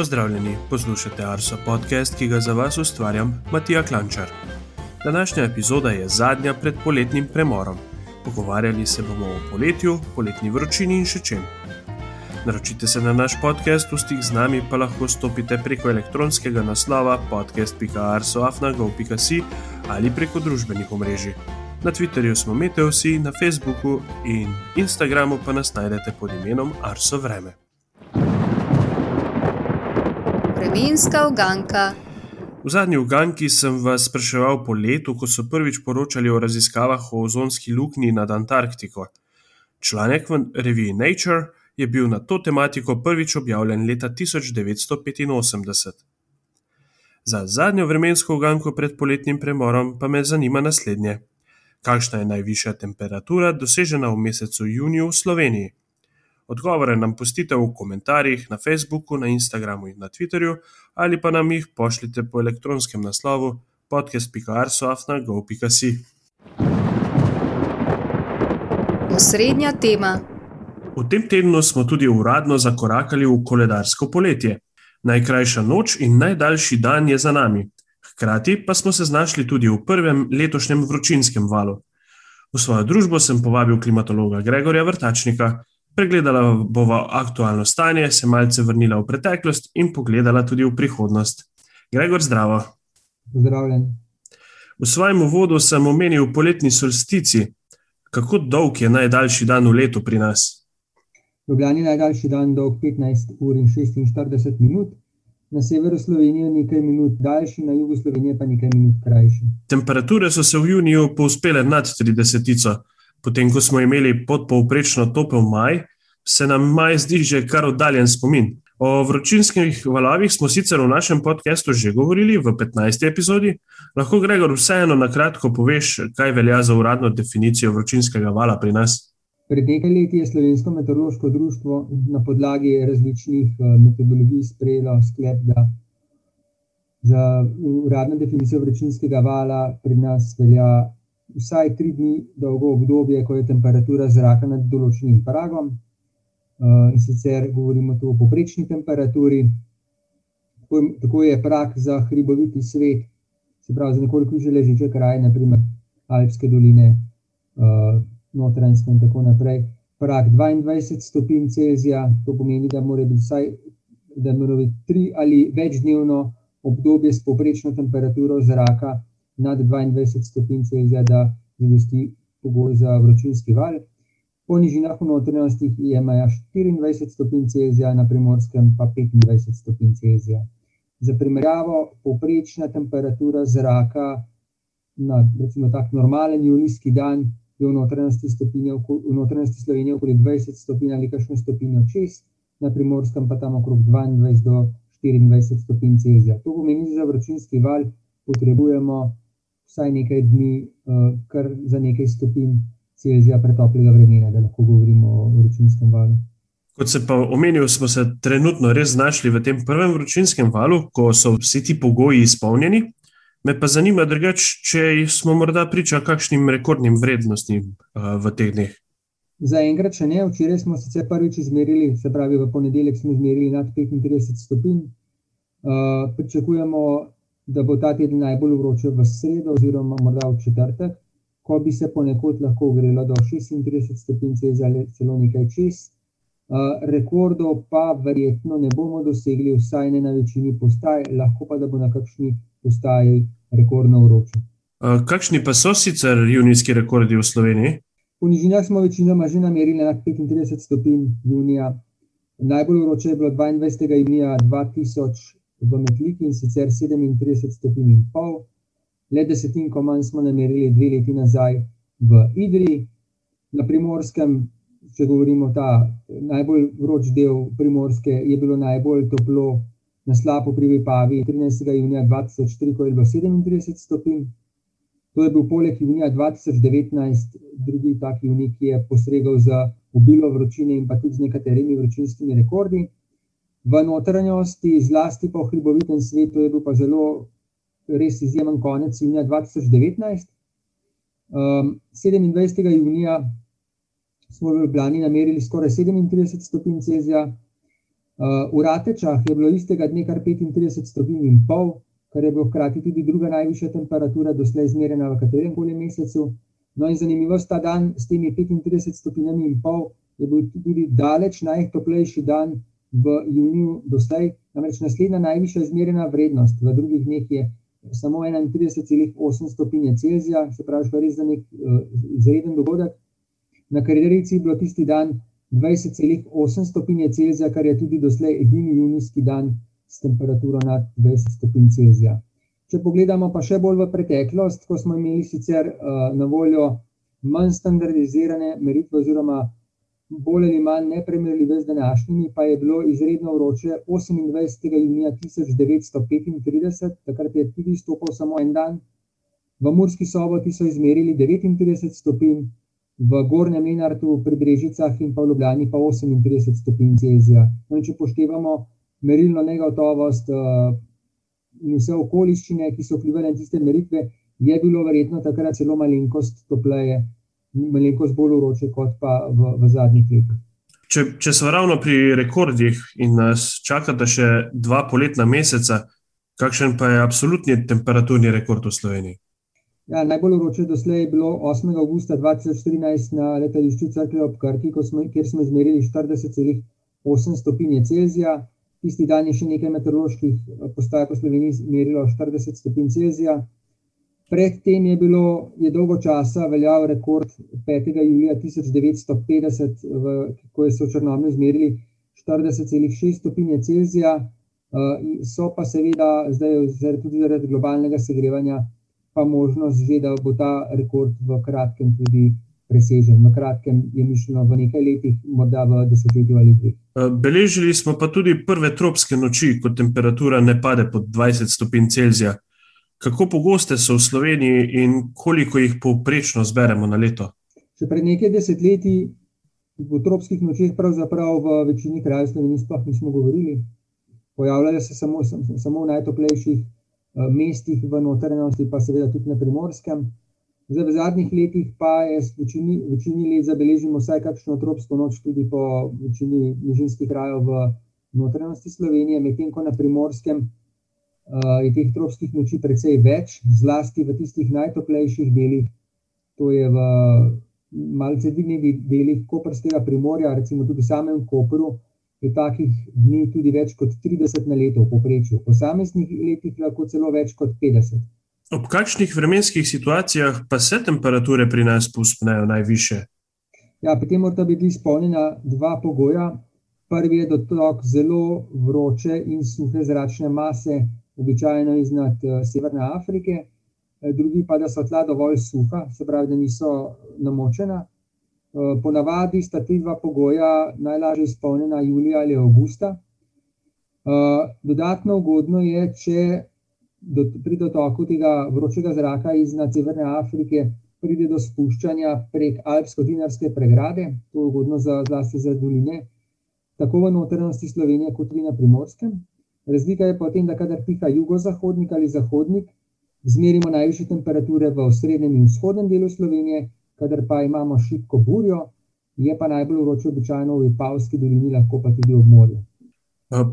Pozdravljeni, poslušate Arso podcast, ki ga za vas ustvarjam Matija Klančar. Današnja epizoda je zadnja pred poletnim premorom. Pogovarjali se bomo o poletju, poletni vročini in še čem. Naročite se na naš podcast, v stik z nami pa lahko stopite preko elektronskega naslova podcast.arsoafnago.si ali preko družbenih omrežij. Na Twitterju smo Meteosi, na Facebooku in Instagramu pa nas najdete pod imenom Arso Vreme. Vremenska uganka. V zadnji uganki sem vas spraševal po letu, ko so prvič poročali o raziskavah o ozonski luknji nad Antarktiko. Članek v reviji Nature je bil na to tematiko prvič objavljen leta 1985. Za zadnjo vremensko uganko pred poletnim premorom pa me zanima naslednje kakšna je najvišja temperatura dosežena v mesecu juniju v Sloveniji. Odgovore nam pustite v komentarjih na Facebooku, na Instagramu in na Twitterju, ali pa nam jih pošljite po elektronskem naslovu podcast.arsoafna.gov.si. Osrednja tema. V tem tednu smo tudi uradno zakorakali v koledarsko poletje. Najkrajša noč in najdaljši dan je za nami. Hkrati pa smo se znašli tudi v prvem letošnjem vročinskem valu. V svojo družbo sem povabil klimatologa Gregorja Vrtačnika, pregledala bova aktualno stanje, se malce vrnila v preteklost in pogledala tudi v prihodnost. Gregor, zdravo. Pozdravljen. V svojem uvodu sem omenil poletni solstici. Kako dolg je najdaljši dan v letu pri nas? V Ljubljani je najdaljši dan dolg 15 ur in 46 minut, na severu Slovenije nekaj minut daljši, na jugu Slovenije pa nekaj minut krajši. Temperature so se v juniju povzpele nad 30, potem ko smo imeli podpovprečno topel maj, se nam maj zdi že kar oddaljen spomin. O vročinskih valovih smo sicer v našem podkastu že govorili v 15. epizodi. Lahko, Gregor, vseeno na kratko poveš, kaj velja za uradno definicijo vročinskega vala pri nas? Pred nekaj leti je Slovensko meteorološko društvo na podlagi različnih eh, metodologij sprejelo sklep, da za uradno definicijo vročinskega vala pri nas velja vsaj tri dni dolgo obdobje, ko je temperatura zraka nad določenim pragom. Eh, in sicer govorimo tu o poprečni temperaturi. Tako je prak za hriboviti svet, se pravi za nekoliko že ležeče kraje, naprimer Alpske doline. Eh, notranjsko in tako naprej. Prak 22 stopinj Celzija, to pomeni, da mora biti vsaj da mora biti tri ali več dnevno obdobje s povprečno temperaturo zraka nad 22 stopinj Celzija, da zadosti pogoj za vročinski val. Po nižinah v notranjosti je meja 24 stopinj Celzija, na primorskem pa 25 stopinj Celzija. Za primerjavo, povprečna temperatura zraka na recimo tak normalen julijski dan je v notranjosti, stopinje, v notranjosti Slovenije okoli 20 stopinj ali kakšno stopinjo čez, na primorskem pa tam okrog 22 do 24 stopinj Celzija. To pomeni, da za vročinski val potrebujemo vsaj nekaj dni, uh, kar za nekaj stopinj Celzija pretoplega vremena, da lahko govorimo o vročinskem valu. Kot se pa omenil, smo se trenutno res znašli v tem prvem vročinskem valu, ko so vsi ti pogoji izpolnjeni. Me pa zanima, drugač, če smo morda priča kakšnim rekordnim vrednostim uh, v teh dneh. Zaenkrat še ne, včeraj smo sicer prvič izmerili, se pravi v ponedeljek smo izmerili nad 35 stopinj. Uh, pričakujemo, da bo ta teden najbolj vroče v sredo, oziroma morda v četrtek, ko bi se ponekod lahko ogrelo do 36 stopinj Celzija ali celo nekaj čez. Uh, rekordov pa verjetno ne bomo dosegli, vsaj ne na večini postaj, lahko pa da bo na kakšni postaji rekordno vroče. Kakšni pa so sicer junijski rekordi v Sloveniji? V nižinah smo večinoma že namerili na 35 stopinj junija. Najbolj vroče je bilo 22. junija 2000 v Metliki in sicer 37 stopinj in pol. Le desetinko manj smo namerili dve leti nazaj v Idri. Na primorskem, če govorimo ta najbolj vroč del primorske, je bilo najbolj toplo na slapu pri Vipavi 13. junija 2004, ko je bilo 37 stopinj. To je bil poleg junija 2019, drugi tak junij, ki je postregal z obilo vročine in pa tudi z nekaterimi vročinskimi rekordi. V notranjosti, zlasti v hribovitem svetu, je bil pa zelo res izjemen konec junija 2019. Um, 27. junija smo v Ljubljani namerili skoraj 37 stopinj Celzija, Uh, v Ratečah je bilo istega dne kar 35 stopinj in pol, kar je bilo hkrati tudi druga najvišja temperatura, doslej izmerjena v katerem koli mesecu. No, in zanimivost ta dan s temi 35 stopinjami in pol je bil tudi daleč najtoplejši dan v juniju doslej. Namreč naslednja najvišja izmerjena vrednost v drugih dneh je samo 31,8 stopinje Celzija, se pravi, res za nek uh, izreden dogodek. Na Kariderici je bilo tisti dan 20,8 stopinje Celzija, kar je tudi doslej edini junijski dan s temperaturo nad 20 stopinj Celzija. Če pogledamo pa še bolj v preteklost, ko smo imeli sicer uh, na voljo manj standardizirane meritve, oziroma bolj ali manj nepremerljive z današnjimi, pa je bilo izredno vroče 28. junija 1935, takrat je tudi stopil samo en dan. V Murski soboti so izmerili 39 stopinj, v Gornjem Lenartu, pri Brežicah in pa v Ljubljani pa 38 stopinj Celzija. No, če poštevamo merilno negotovost uh, in vse okoliščine, ki so vplivali na tiste meritve, je bilo verjetno takrat celo malenkost topleje, malenkost bolj vroče kot pa v, v zadnjih letih. Če, če smo ravno pri rekordih in nas čakata še dva poletna meseca, kakšen pa je absolutni temperaturni rekord v Sloveniji? Ja, najbolj vroče doslej je bilo 8. augusta 2014 na letališču Crkve ob Krki, smo, kjer smo izmerili 40,8 stopinje Celzija. Tisti dan je še nekaj meteoroloških eh, postaj po Sloveniji izmerilo 40 stopinj Celzija. Predtem je bilo je dolgo časa veljal rekord 5. julija 1950, v, ko so v Črnomlju izmerili 40,6 stopinje Celzija. Uh, so pa seveda zdaj tudi zaradi globalnega segrevanja pa možnost, že, da bo ta rekord v kratkem tudi presežen. V kratkem je mišljeno v nekaj letih, morda v desetletju ali dveh. Eh, beležili smo pa tudi prve tropske noči, ko temperatura ne pade pod 20 stopinj Celzija. Kako pogoste so v Sloveniji in koliko jih povprečno zberemo na leto? Še pred nekaj desetletji v tropskih nočeh, pravzaprav v večini krajev Slovenije, sploh nismo govorili. Pojavljajo se samo, samo v najtoplejših Eh, mestih v notranjosti, pa seveda tudi na primorskem. Zdaj, v zadnjih letih pa je večini, večini let zabeležimo vsaj kakšno tropsko noč, tudi po večini nižinskih krajev v notranjosti Slovenije, medtem ko na primorskem je teh tropskih noči precej več, zlasti v tistih najtoplejših delih, to je v malce dvignjenih delih Koperskega primorja, recimo tudi v samem Koperu je takih dni tudi več kot 30 na leto, v povprečju, v posameznih letih lahko celo več kot 50. Ob kakšnih vremenskih situacijah pa se temperature pri nas spustijo najviše? Ja, potem morata biti izpolnjena dva pogoja. Prvi je dotok zelo vroče in suhe zračne mase, običajno iznad uh, Severne Afrike, eh, drugi pa, da so tla dovolj suha, se pravi, da niso namočena. Eh, ponavadi sta ti dva pogoja najlažje izpolnjena julija ali avgusta. Eh, dodatno ugodno je, če pri dotoku tega vročega zraka iz Severne Afrike pride do spuščanja prek Alpsko-Dinarske pregrade, to je ugodno za, zlasti za doline, tako v notranjosti Slovenije, kot tudi na primorskem. Razlika je potem, da kadar piha jugozahodnik ali zahodnik, zmerimo najviše temperature v srednjem in vzhodnem delu Slovenije, kadar pa imamo šibko burjo, je pa najbolj vroče običajno v Vipavski dolini, lahko pa tudi ob morju.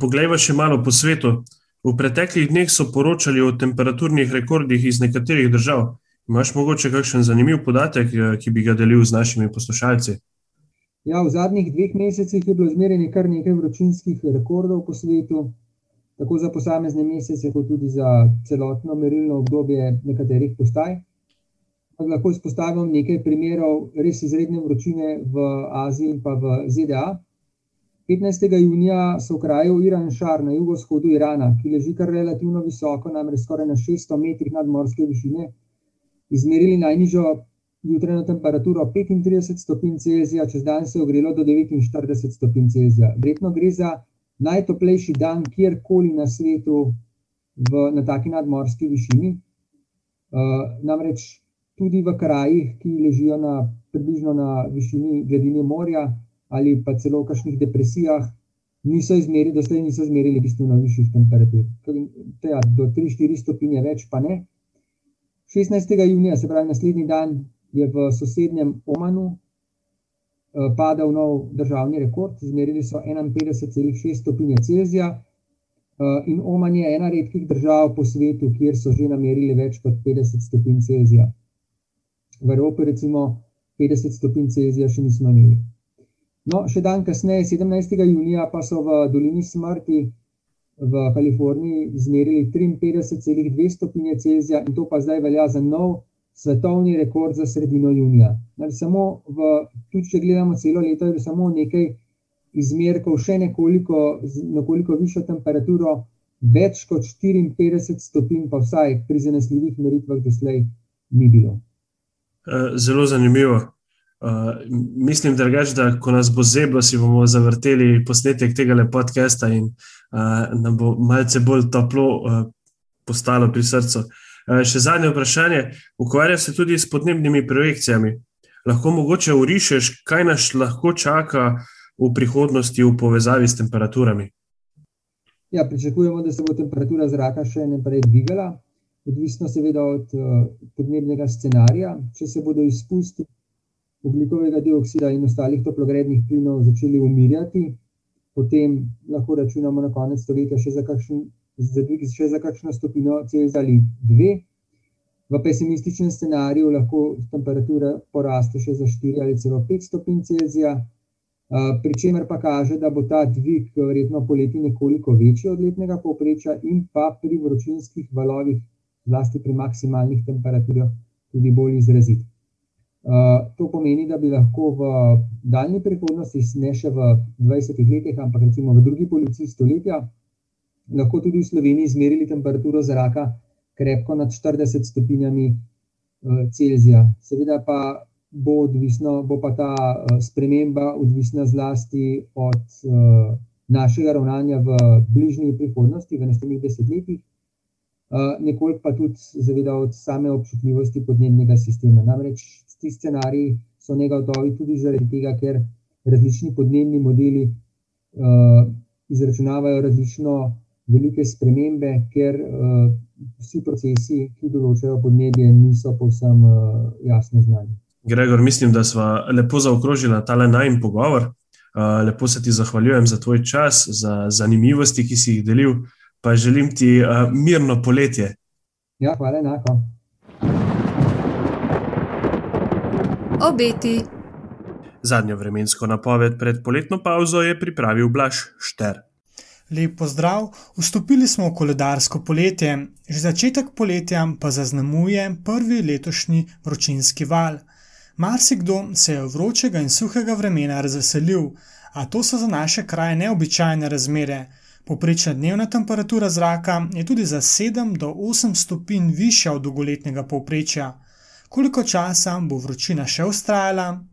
Poglejmo še malo po svetu. V preteklih dneh so poročali o temperaturnih rekordih iz nekaterih držav. Imaš mogoče kakšen zanimiv podatek, ki bi ga delil z našimi poslušalci? Ja, v zadnjih dveh mesecih je bilo izmerjeno kar nekaj vročinskih rekordov po svetu, tako za posamezne mesece, kot tudi za celotno merilno obdobje nekaterih postaj lahko izpostavim nekaj primerov res izredne vročine v Aziji in pa v ZDA. 15. junija so v kraju Iran Šar na jugovzhodu Irana, ki leži kar relativno visoko, namreč skoraj na 600 metrih nadmorske višine, izmerili najnižjo jutranjo temperaturo 35 stopinj Celzija, čez dan se je ogrelo do 49 stopinj Celzija. Verjetno gre za najtoplejši dan kjerkoli na svetu v, na taki nadmorski višini. Uh, namreč tudi v krajih, ki ležijo na, približno na višini gladine morja ali pa celo v kakšnih depresijah, niso izmerili, doslej niso izmerili bistveno višjih temperatur. Teja, do 3-4 stopinje več pa ne. 16. junija, se pravi naslednji dan, je v sosednjem Omanu padal nov državni rekord, izmerili so 51,6 stopinje Celzija. In Oman je ena redkih držav po svetu, kjer so že namerili več kot 50 stopinj Celzija. V Evropi, recimo, 50 stopinj Celzija še nismo imeli. No, še dan kasneje, 17. junija, pa so v Dolini smrti v Kaliforniji izmerili 53,2 stopinje Celzija, in to pa zdaj velja za nov svetovni rekord za sredino junija. Samo v, tudi če gledamo celo leto, je samo nekaj izmerkov, še nekoliko, nekoliko višjo temperaturo, več kot 54 stopinj, pa vsaj pri zanesljivih meritvah doslej ni bilo. Eh, zelo zanimivo. Uh, mislim, drugač, da ko nas bo zeblo, si bomo zavrteli posnetek tega podcasta in uh, nam bo malce bolj toplo uh, postalo pri srcu. Uh, še zadnje vprašanje. Ukvarja se tudi s podnebnimi projekcijami. Lahko mogoče urišeš, kaj nas lahko čaka v prihodnosti v povezavi s temperaturami? Ja, pričakujemo, da se bo temperatura zraka še naprej dvigala, odvisno seveda od uh, podnebnega scenarija. Če se bodo izpusti oglikovega dioksida in ostalih toplogrednih plinov začeli umirjati, potem lahko računamo na konec stoletja še za, kakšen, za, dvig, še za kakšno stopino Celzija ali dve. V pesimističnem scenariju lahko temperatura poraste še za 4 ali celo 5 stopinj Celzija. Pri čemer pa kaže, da bo ta dvig verjetno poleti nekoliko večji od letnega povprečja, in pa pri vročinskih valovih, zlasti pri maksimalnih temperaturah, tudi bolj izrazit. To pomeni, da bi lahko v daljni prihodnosti, ne še v 20 letih, ampak recimo v drugi polovici stoletja, lahko tudi v Sloveniji izmerili temperaturo zraka krepko nad 40 stopinjami uh, Celzija. Seveda pa bo, odvisno, bo pa ta uh, sprememba odvisna zlasti od uh, našega ravnanja v bližnji prihodnosti, v naslednjih desetletjih, uh, nekoliko pa tudi zaveda od same občutljivosti podnebnega sistema. Namreč ti scenariji so negotovi tudi zaradi tega, ker različni podnebni modeli uh, izračunavajo različno velike spremembe, ker uh, vsi procesi, ki določajo podnebje, niso povsem uh, jasno znani. Gregor, mislim, da smo lepo zaokrožili ta najmenj pogovor. Uh, lepo se ti zahvaljujem za tvoj čas, za zanimivosti, ki si jih delil, pa želim ti uh, mirno poletje. Ja, hvala, enako. Obeti. Zadnjo vremensko napoved pred poletno pauzo je pripravil Blaž Šter. Lep pozdrav, vstopili smo v koledarsko poletje, že začetek poletja pa zaznamuje prvi letošnji vročinski val. Marsikdo se je vročega in suhega vremena razveselil, a to so za naše kraje neobičajne razmere. Poprečna dnevna temperatura zraka je tudi za 7 do 8 stopinj višja od dolgoletnega povprečja. Koliko časa bo vročina še ustrajala?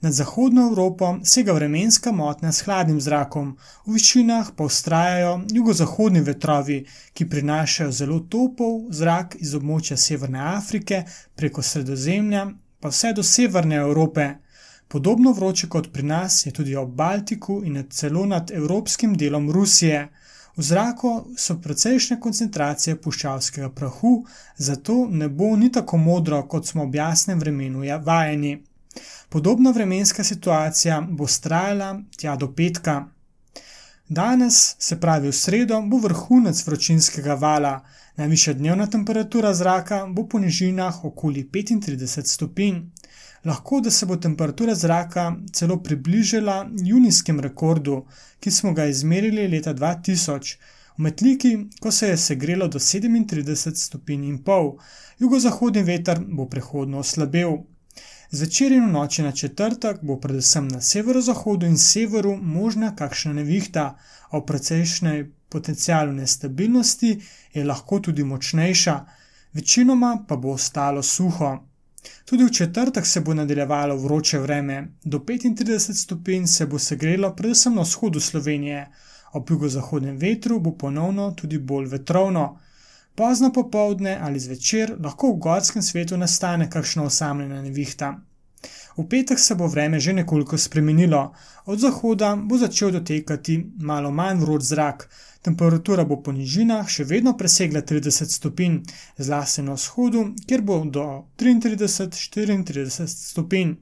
Nad zahodno Evropo sega vremenska motnja s hladnim zrakom, v višinah pa ustrajajo jugozahodni vetrovi, ki prinašajo zelo topov zrak iz območja Severne Afrike preko Sredozemlja pa vse do severne Evrope. Podobno vroče kot pri nas je tudi ob Baltiku in celo nad evropskim delom Rusije. V zraku so precejšnje koncentracije puščavskega prahu, zato ne bo ni tako modro, kot smo ob jasnem vremenu vajeni. Podobna vremenska situacija bo trajala tja do petka. Danes, se pravi v sredo, bo vrhunec vročinskega vala, Najvišja dnevna temperatura zraka bo po nižinah okoli 35 stopinj. Lahko da se bo temperatura zraka celo približala junijskem rekordu, ki smo ga izmerili leta 2000, v Metliki, ko se je segrelo do 37 stopinj in pol. Jugozahodni veter bo prehodno oslabel. Zvečer in v noči na četrtek bo predvsem na severozahodu in severu možna kakšna nevihta, a v precejšnjem potencialu nestabilnosti je lahko tudi močnejša, večinoma pa bo ostalo suho. Tudi v četrtek se bo nadaljevalo vroče vreme, do 35 stopinj se bo segrelo predvsem na vzhodu Slovenije, ob jugozahodnem vetru bo ponovno tudi bolj vetrovno. Pozno popovdne ali zvečer lahko v gorskem svetu nastane kakšna osamljena nevihta. V petek se bo vreme že nekoliko spremenilo, od zahoda bo začel dotekati malo manj vroč zrak, temperatura bo po nižinah še vedno presegla 30 stopinj, zlasti na vzhodu, kjer bo do 33-34 stopinj.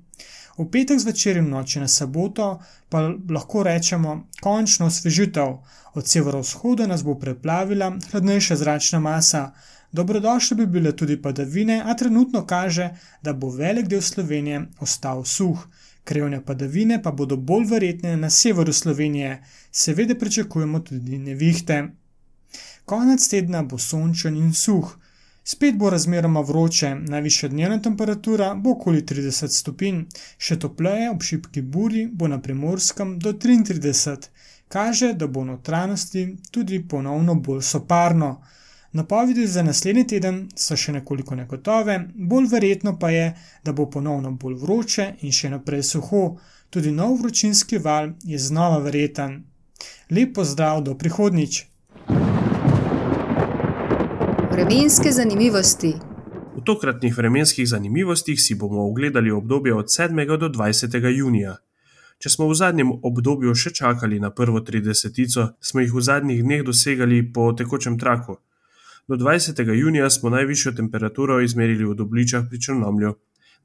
V petek zvečer in noči na soboto pa lahko rečemo končno osvežitev. Od severovzhoda nas bo preplavila hladnejša zračna masa. Dobrodošle bi bile tudi padavine, a trenutno kaže, da bo velik del Slovenije ostal suh. Krevne padavine pa bodo bolj verjetne na severu Slovenije, seveda pričakujemo tudi nevihte. Konec tedna bo sončen in suh. Spet bo razmeroma vroče, najvišja dnevna temperatura bo okoli 30 stopinj, še topleje ob šibki buri bo na primorskem do 33, kaže, da bo v notranjosti tudi ponovno bolj soparno. Napovedi za naslednji teden so še nekoliko negotove, bolj verjetno pa je, da bo ponovno bolj vroče in še naprej suho, tudi nov vročinski val je znova verjeten. Lep pozdrav do prihodnič! Vremenske zanimivosti. V tokratnih vremenskih zanimivostih si bomo ogledali obdobje od 7. do 20. junija. Če smo v zadnjem obdobju še čakali na prvo tridesetico, smo jih v zadnjih dneh dosegali po tekočem traku. Do 20. junija smo najvišjo temperaturo izmerili v Dobličah pri Črnomlju.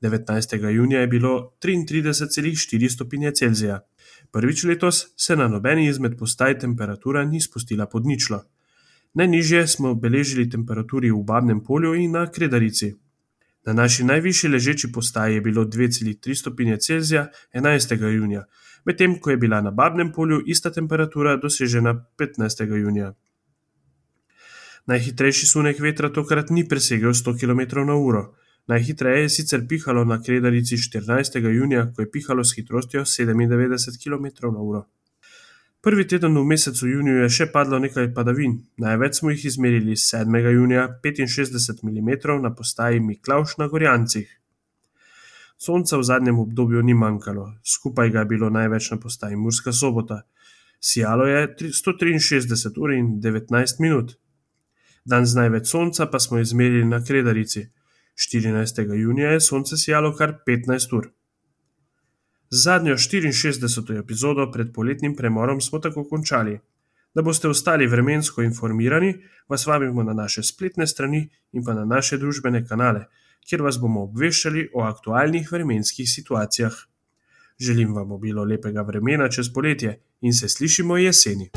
19. junija je bilo 33,4 stopinje Celzija. Prvič letos se na nobeni izmed postaj temperatura ni spustila pod ničlo. Najnižje smo beležili temperaturi v Babnem polju in na Kredarici. Na naši najvišji ležeči postaji je bilo 2,3 stopinje Celzija 11. junija, medtem ko je bila na Babnem polju ista temperatura dosežena 15. junija. Najhitrejši sunek vetra tokrat ni presegel 100 km/h. Najhitreje je sicer pihalo na Kredarici 14. junija, ko je pihalo s hitrostjo 97 km/h. Prvi teden v mesecu juniju je še padlo nekaj padavin, največ smo jih izmerili 7. junija 65 mm na postaji Miklavš na Gorjancih. Sonca v zadnjem obdobju ni manjkalo, skupaj ga je bilo največ na postaji Murska sobota. Sijalo je 163 ur in 19 minut. Dan z največ sonca pa smo izmerili na Kredarici. 14. junija je sonce sijalo kar 15 ur. Z zadnjo 64. epizodo pred poletnim premorom smo tako končali. Da boste ostali vremensko informirani, vas vabimo na naše spletne strani in pa na naše družbene kanale, kjer vas bomo obveščali o aktualnih vremenskih situacijah. Želim vam obilo lepega vremena čez poletje in se slišimo jeseni.